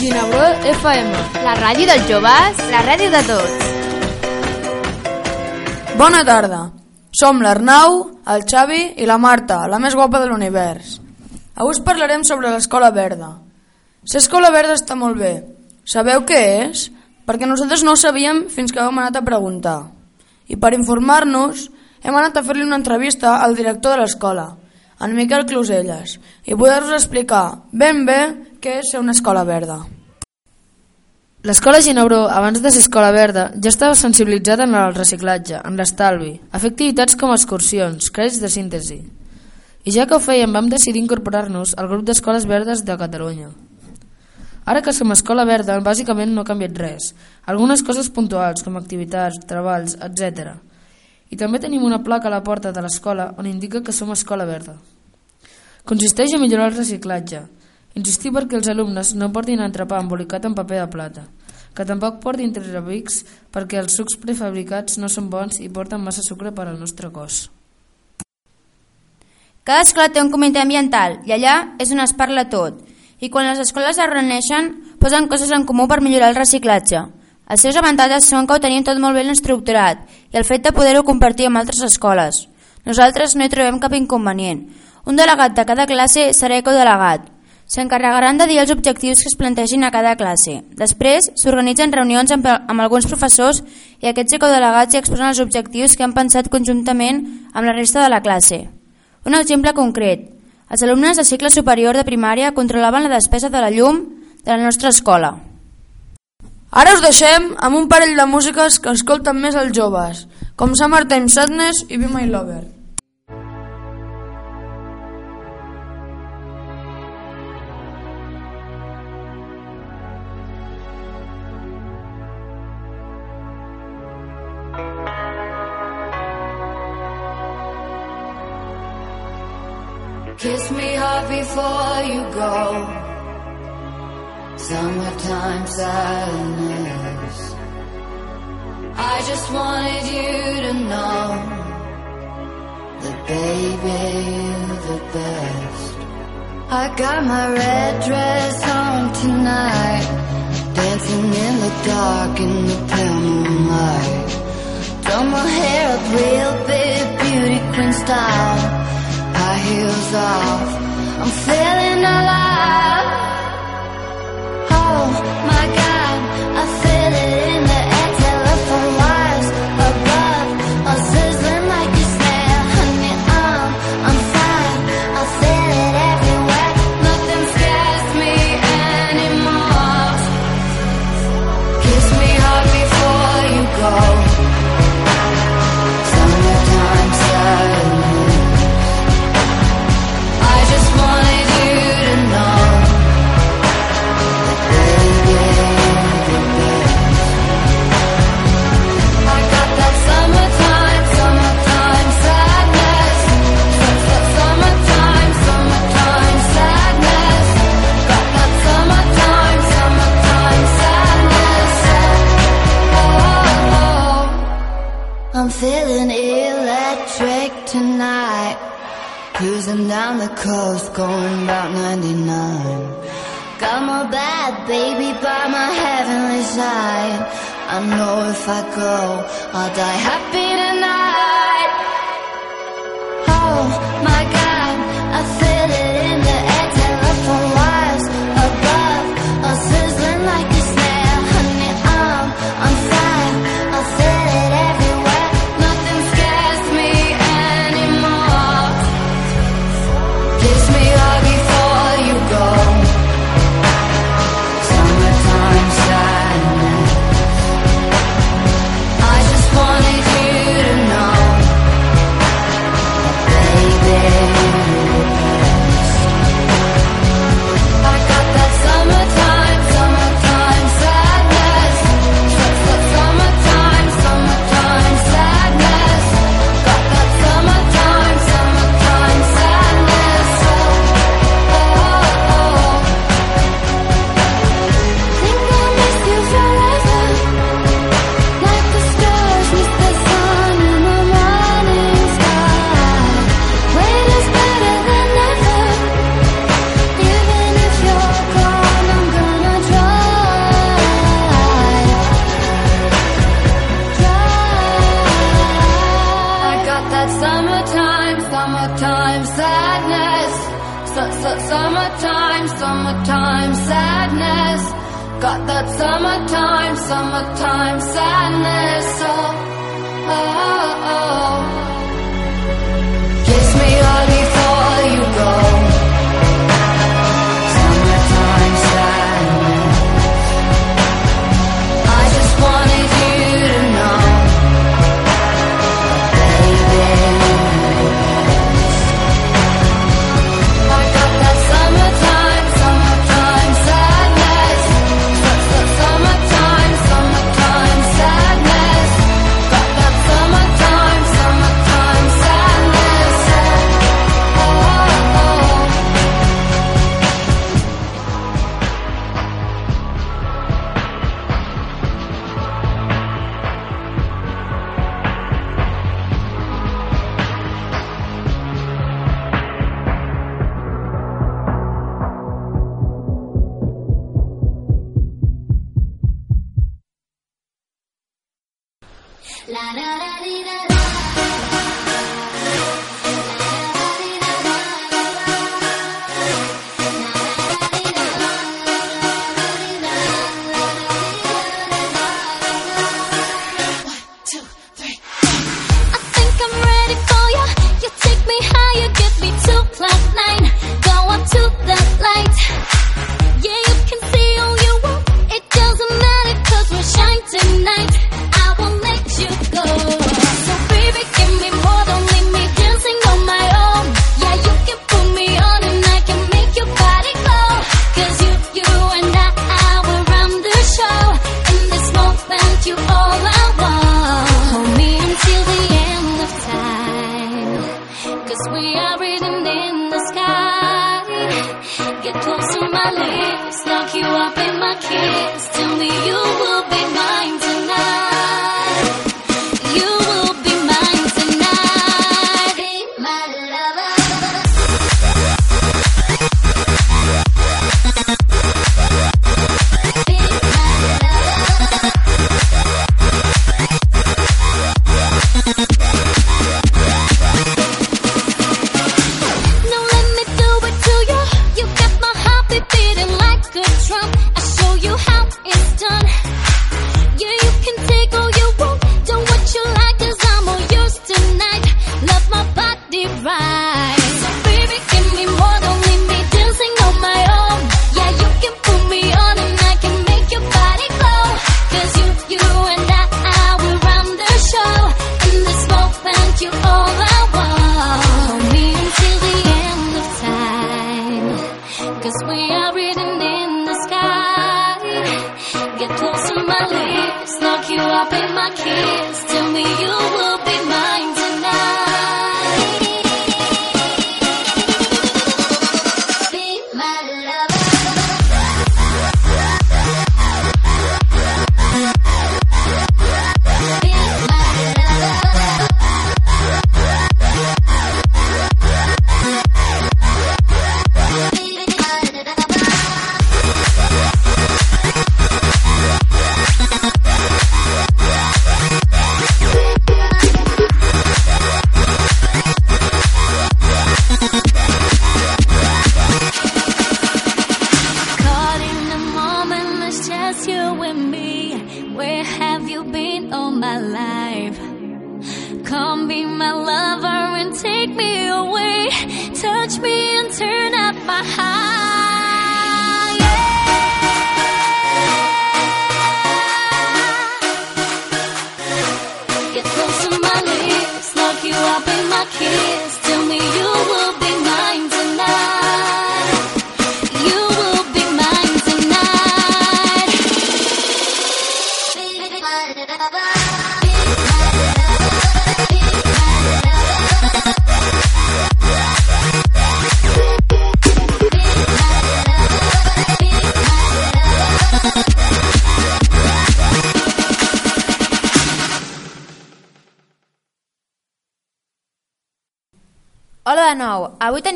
Ginebró FM. La ràdio dels joves, la ràdio de tots. Bona tarda. Som l'Arnau, el Xavi i la Marta, la més guapa de l'univers. Avui us parlarem sobre l'escola verda. Ser escola verda està molt bé. Sabeu què és? Perquè nosaltres no ho sabíem fins que vam anat a preguntar. I per informar-nos hem anat a fer-li una entrevista al director de l'escola, en Miquel Closelles, i poder-vos explicar ben bé què és ser una escola verda. L'escola Ginebró, abans de ser escola verda, ja estava sensibilitzada en el reciclatge, en l'estalvi, a fer activitats com excursions, crèdits de síntesi. I ja que ho fèiem, vam decidir incorporar-nos al grup d'escoles verdes de Catalunya. Ara que som escola verda, bàsicament no ha canviat res. Algunes coses puntuals, com activitats, treballs, etc. I també tenim una placa a la porta de l'escola on indica que som escola verda. Consisteix a millorar el reciclatge, insistir perquè els alumnes no portin entrepà embolicat en paper de plata, que tampoc portin tresabics perquè els sucs prefabricats no són bons i porten massa sucre per al nostre cos. Cada escola té un comitè ambiental i allà és on es parla tot. I quan les escoles es reuneixen, posen coses en comú per millorar el reciclatge. Els seus avantatges són que ho tenim tot molt ben estructurat i el fet de poder-ho compartir amb altres escoles. Nosaltres no hi trobem cap inconvenient. Un delegat de cada classe serà ecodelegat. S'encarregaran de dir els objectius que es plantegin a cada classe. Després, s'organitzen reunions amb, amb alguns professors i aquests ecodelegats hi exposen els objectius que han pensat conjuntament amb la resta de la classe. Un exemple concret. Els alumnes de cicle superior de primària controlaven la despesa de la llum de la nostra escola. Ara us deixem amb un parell de músiques que escolten més els joves, com Summertime Sadness i Be My Lover. Kiss me hard before you go. Summertime sadness. I just wanted you to know that baby you're the best. I got my red dress on tonight, dancing in the dark in the pale moonlight. Done my hair up real big, beauty queen style heels off. I'm feeling alive. Oh my God, Cruising down the coast, going about 99. Got my bad baby by my heavenly side. I know if I go, I'll die happy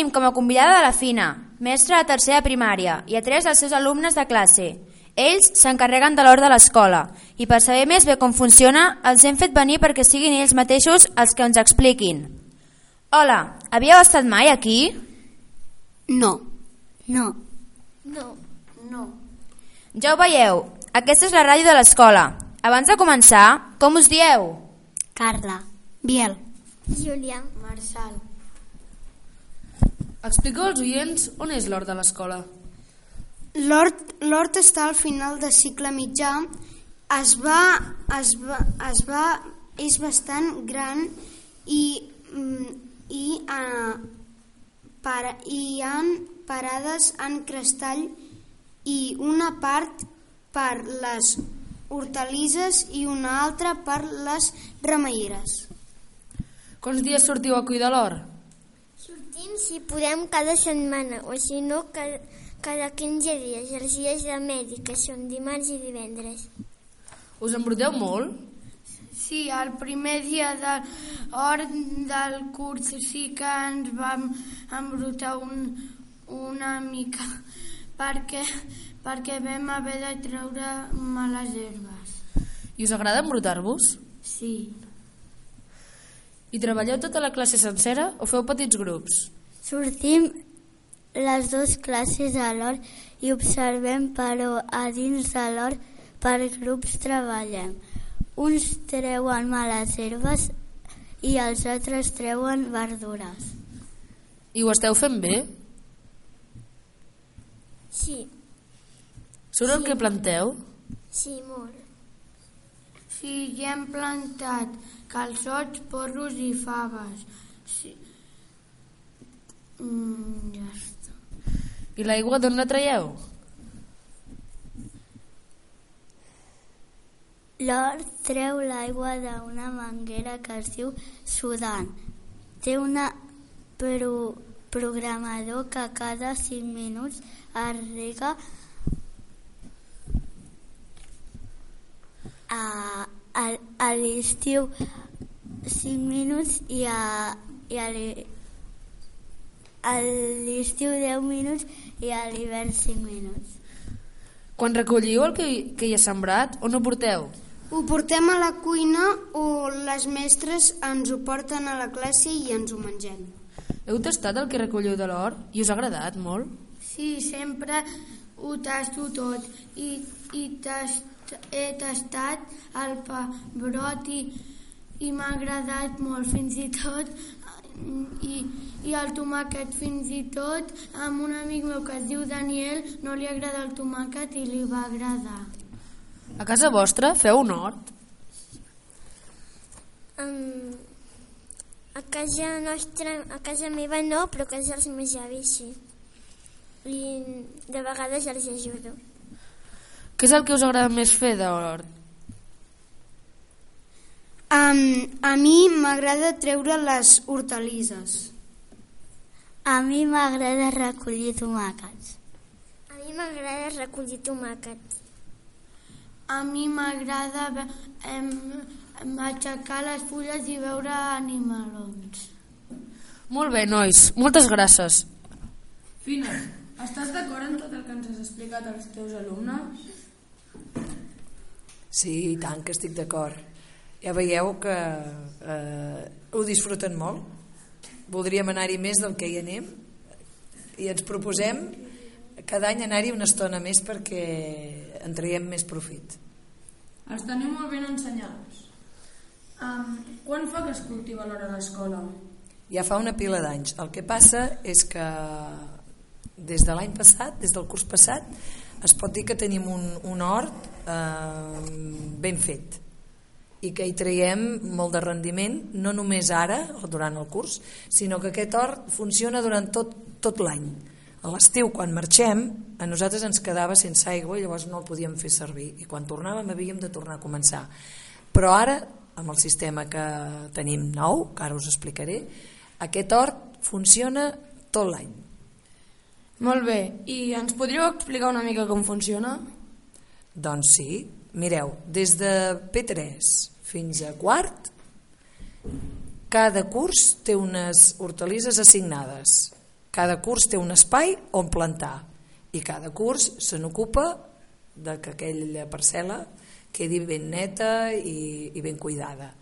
tenim com a convidada de la Fina, mestra de tercera primària, i a tres dels seus alumnes de classe. Ells s'encarreguen de l'hora de l'escola i per saber més bé com funciona els hem fet venir perquè siguin ells mateixos els que ens expliquin. Hola, havíeu estat mai aquí? No. No. No. No. Ja ho veieu, aquesta és la ràdio de l'escola. Abans de començar, com us dieu? Carla. Biel. Julià. Marçal. Expliqueu als oients on és l'hort de l'escola. L'hort està al final de cicle mitjà. Es va, es va, es va, és bastant gran i, mm, i, uh, para, i hi ha parades en crestall i una part per les hortalisses i una altra per les remeieres. Quants dies sortiu a cuidar l'hort? Si podem cada setmana o si no cada, cada 15 dies, els dies de medi, que són dimarts i divendres. Us embruteu molt? Sí, el primer dia de hort del curs sí que ens vam embrutar un, una mica perquè, perquè vam haver de treure males herbes. I us agrada embrutar-vos? Sí. I treballeu tota la classe sencera o feu petits grups? Sortim les dues classes a l'hort i observem, però a dins de l'hort per grups treballem. Uns treuen males herbes i els altres treuen verdures. I ho esteu fent bé? Sí, Surt el que planteu? sí, molt. Sí, ja hem plantat calçots, porros i faves. Sí. Mm, ja està. I l'aigua d'on la traieu? L'hort treu l'aigua d'una manguera que es diu Sudan. Té una pro programador que cada 5 minuts es rega a, a, a l'estiu 5 minuts i a, i a l'hi- a l'estiu 10 minuts i a l'hivern 5 minuts. Quan recolliu el que, que hi ha sembrat, on ho porteu? Ho portem a la cuina o les mestres ens ho porten a la classe i ens ho mengem. Heu tastat el que recolliu de l'hort i us ha agradat molt? Sí, sempre ho tasto tot i, i tast, he tastat el pebrot i, i m'ha agradat molt, fins i tot i, i el tomàquet fins i tot amb un amic meu que es diu Daniel no li agrada el tomàquet i li va agradar. A casa vostra feu un hort? Um, a casa nostra, a casa meva no, però a casa dels meus avis sí. I de vegades els ajudo. Què és el que us agrada més fer de l'hort? Um, a mi m'agrada treure les hortalisses. A mi m'agrada recollir tomàquets. A mi m'agrada recollir tomàquets. A mi m'agrada em aixecar les fulles i veure animalons. Molt bé, nois. Moltes gràcies. Fina, estàs d'acord amb tot el que ens has explicat als teus alumnes? Sí, i tant que estic d'acord. Ja veieu que eh, ho disfruten molt. Voldríem anar-hi més del que hi anem i ens proposem cada any anar-hi una estona més perquè en traiem més profit. Els teniu molt ben ensenyats. Um, quan fa que es cultiva l'hora a l'escola? Ja fa una pila d'anys. El que passa és que des de l'any passat, des del curs passat, es pot dir que tenim un, un hort eh, ben fet i que hi traiem molt de rendiment, no només ara, o durant el curs, sinó que aquest hort funciona durant tot, tot l'any. A l'estiu, quan marxem, a nosaltres ens quedava sense aigua i llavors no el podíem fer servir. I quan tornàvem havíem de tornar a començar. Però ara, amb el sistema que tenim nou, que ara us explicaré, aquest hort funciona tot l'any. Molt bé, i ens podríeu explicar una mica com funciona? Doncs sí, mireu, des de P3 fins a quart, cada curs té unes hortalisses assignades. Cada curs té un espai on plantar i cada curs se n'ocupa de que aquella parcel·la quedi ben neta i, i ben cuidada.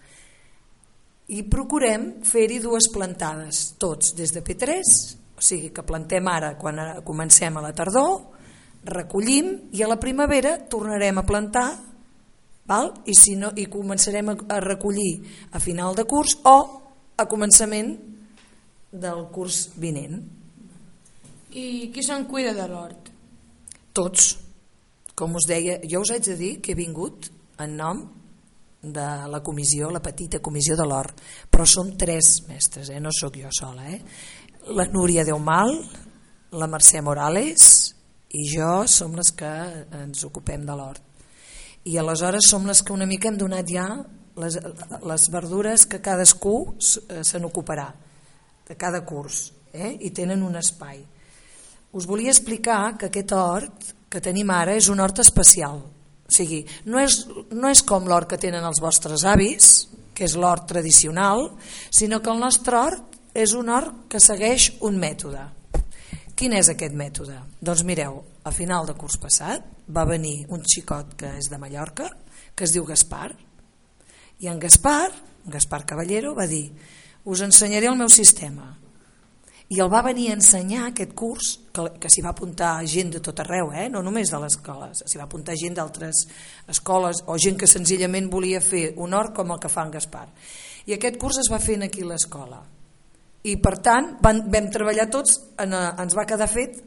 i procurem fer-hi dues plantades, tots, des de P3, o sigui que plantem ara quan comencem a la tardor, recollim i a la primavera tornarem a plantar val? I, si no, i començarem a, a recollir a final de curs o a començament del curs vinent. I qui se'n cuida de l'hort? Tots. Com us deia, jo us haig de dir que he vingut en nom de la comissió, la petita comissió de l'hort, però som tres mestres, eh? no sóc jo sola. Eh? La Núria Deumal, la Mercè Morales i jo som les que ens ocupem de l'hort. I aleshores som les que una mica hem donat ja les, les verdures que cadascú eh, se n'ocuparà, de cada curs, eh? i tenen un espai. Us volia explicar que aquest hort que tenim ara és un hort especial. O sigui, no és, no és com l'hort que tenen els vostres avis, que és l'hort tradicional, sinó que el nostre hort és un hort que segueix un mètode. Quin és aquest mètode? Doncs mireu, a final de curs passat va venir un xicot que és de Mallorca, que es diu Gaspar, i en Gaspar, Gaspar Caballero, va dir us ensenyaré el meu sistema i el va venir a ensenyar aquest curs que, que s'hi va apuntar gent de tot arreu eh? no només de les escoles s'hi va apuntar gent d'altres escoles o gent que senzillament volia fer un hort com el que fa en Gaspar i aquest curs es va fer aquí a l'escola i per tant van, vam treballar tots en, ens va quedar fet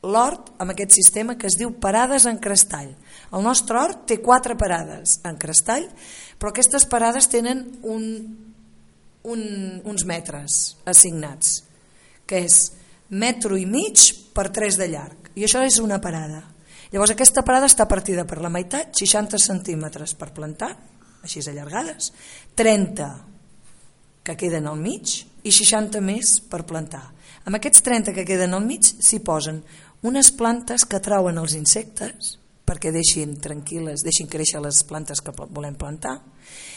l'hort amb aquest sistema que es diu parades en crestall. El nostre hort té quatre parades en crestall però aquestes parades tenen un, un, uns metres assignats que és metro i mig per 3 de llarg. I això és una parada. Llavors aquesta parada està partida per la meitat 60 centímetres per plantar així allargades 30 que queden al mig i 60 més per plantar amb aquests 30 que queden al mig s'hi posen unes plantes que trauen els insectes perquè deixin tranquil·les, deixin créixer les plantes que volem plantar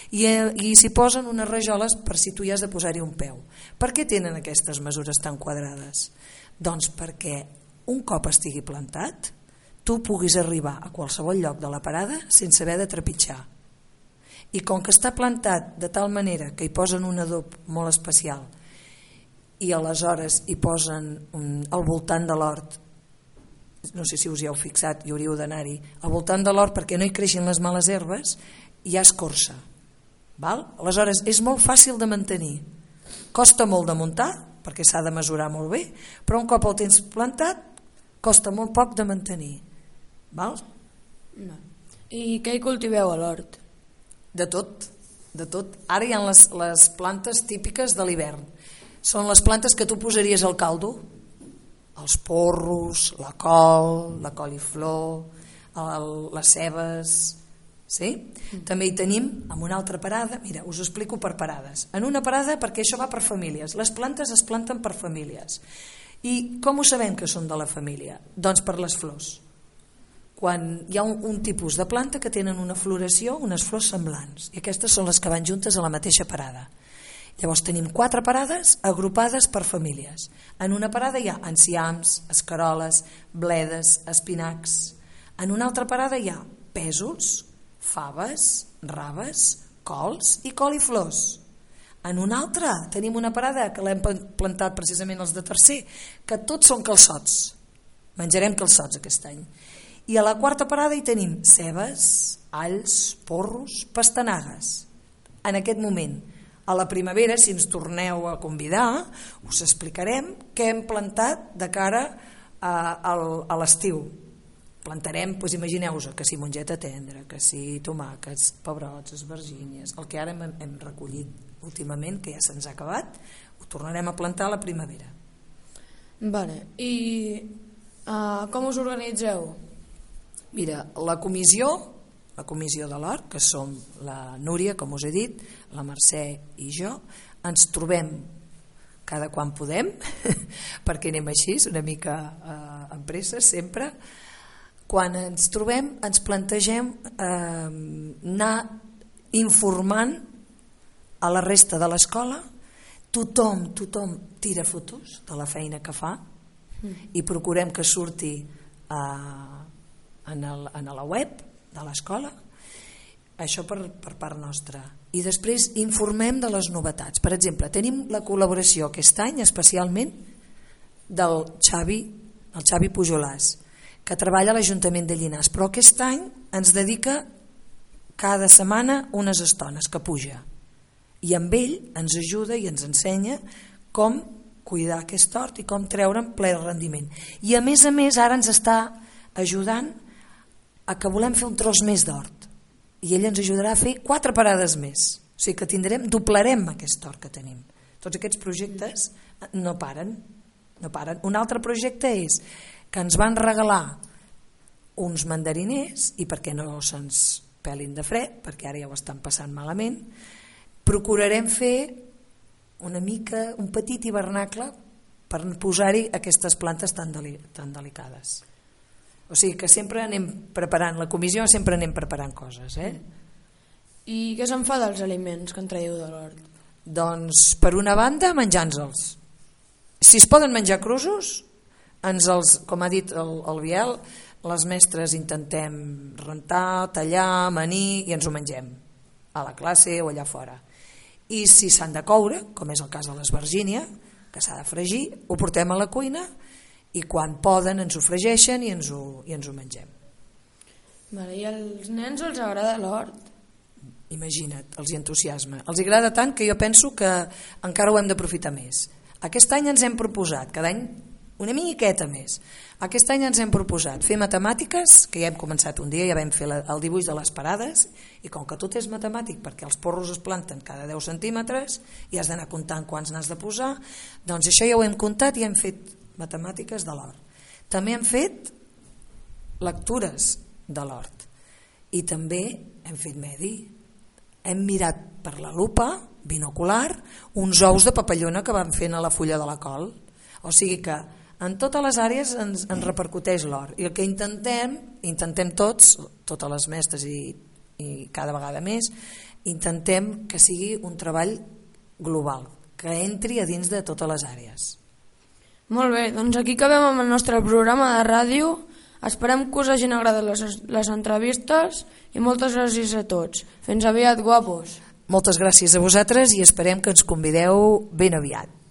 i, eh, i s'hi posen unes rajoles per si tu hi has de posar-hi un peu. Per què tenen aquestes mesures tan quadrades? Doncs perquè un cop estigui plantat tu puguis arribar a qualsevol lloc de la parada sense haver de trepitjar. I com que està plantat de tal manera que hi posen un adob molt especial i aleshores hi posen un, al voltant de l'hort no sé si us hi heu fixat i hauríeu d'anar-hi al voltant de l'hort perquè no hi creixin les males herbes hi ha escorça Val? Aleshores, és molt fàcil de mantenir. Costa molt de muntar, perquè s'ha de mesurar molt bé, però un cop el tens plantat, costa molt poc de mantenir. Val? No. I què hi cultiveu a l'hort? De tot, de tot. Ara hi ha les, les plantes típiques de l'hivern. Són les plantes que tu posaries al caldo, els porros, la col, la coliflor, el, les cebes, Sí? Mm. També hi tenim, amb una altra parada, mira, us ho explico per parades. En una parada, perquè això va per famílies, les plantes es planten per famílies. I com ho sabem que són de la família? Doncs per les flors. Quan hi ha un, un tipus de planta que tenen una floració, unes flors semblants, i aquestes són les que van juntes a la mateixa parada. Llavors tenim quatre parades agrupades per famílies. En una parada hi ha enciams, escaroles, bledes, espinacs. En una altra parada hi ha pèsols, faves, raves, cols i coliflors. En una altra tenim una parada que l'hem plantat precisament els de tercer, que tots són calçots. Menjarem calçots aquest any. I a la quarta parada hi tenim cebes, alls, porros, pastanagues. En aquest moment, a la primavera, si ens torneu a convidar, us explicarem què hem plantat de cara a, a, l'estiu, plantarem, doncs imagineu-vos que si mongeta tendra, que si tomàquets, pebrots, esvergínies, el que ara hem, hem recollit últimament, que ja se'ns ha acabat, ho tornarem a plantar a la primavera. Vale. I uh, com us organitzeu? Mira, la comissió, la comissió de l'Hort, que som la Núria, com us he dit, la Mercè i jo, ens trobem cada quan podem, perquè anem així, una mica eh, en pressa sempre, quan ens trobem ens plantegem eh, anar informant a la resta de l'escola tothom, tothom tira fotos de la feina que fa mm. i procurem que surti eh, en, el, en la web de l'escola això per, per part nostra i després informem de les novetats. Per exemple, tenim la col·laboració aquest any especialment del Xavi, el Xavi Pujolàs, que treballa a l'Ajuntament de Llinars, però aquest any ens dedica cada setmana unes estones que puja. I amb ell ens ajuda i ens ensenya com cuidar aquest hort i com treure'n ple rendiment. I a més a més ara ens està ajudant a que volem fer un tros més d'hort. I ell ens ajudarà a fer quatre parades més. O sigui que tindrem, doblarem aquest hort que tenim. Tots aquests projectes no paren, no paren. un altre projecte és que ens van regalar uns mandariners i perquè no se'ns pelin de fred perquè ara ja ho estan passant malament procurarem fer una mica, un petit hivernacle per posar-hi aquestes plantes tan, deli tan delicades o sigui que sempre anem preparant la comissió sempre anem preparant coses eh? I què se'n fa dels aliments que en traieu de l'hort? doncs per una banda menjant-los si es poden menjar crusos ens els, com ha dit el, el Biel les mestres intentem rentar, tallar, amanir i ens ho mengem a la classe o allà fora i si s'han de coure, com és el cas de l'esvergínia que s'ha de fregir, ho portem a la cuina i quan poden ens ho fregeixen i ens ho, i ens ho mengem. Vale, I als nens els agrada l'hort? imagina't, els hi entusiasma. Els agrada tant que jo penso que encara ho hem d'aprofitar més. Aquest any ens hem proposat, cada any una miqueta més. Aquest any ens hem proposat fer matemàtiques que ja hem començat un dia, ja vam fer la, el dibuix de les parades i com que tot és matemàtic perquè els porros es planten cada 10 centímetres i has d'anar comptant quants n'has de posar doncs això ja ho hem comptat i hem fet matemàtiques de l'hort. També hem fet lectures de l'hort. I també hem fet medi. Hem mirat per la lupa binocular uns ous de papallona que van fent a la fulla de la col. O sigui que en totes les àrees ens, ens repercuteix l'or i el que intentem, intentem tots totes les mestres i, i cada vegada més intentem que sigui un treball global que entri a dins de totes les àrees Molt bé, doncs aquí acabem amb el nostre programa de ràdio. Esperem que us hagin agradat les, les entrevistes i moltes gràcies a tots. Fins aviat, guapos. moltes gràcies a vosaltres i esperem que ens convideu ben aviat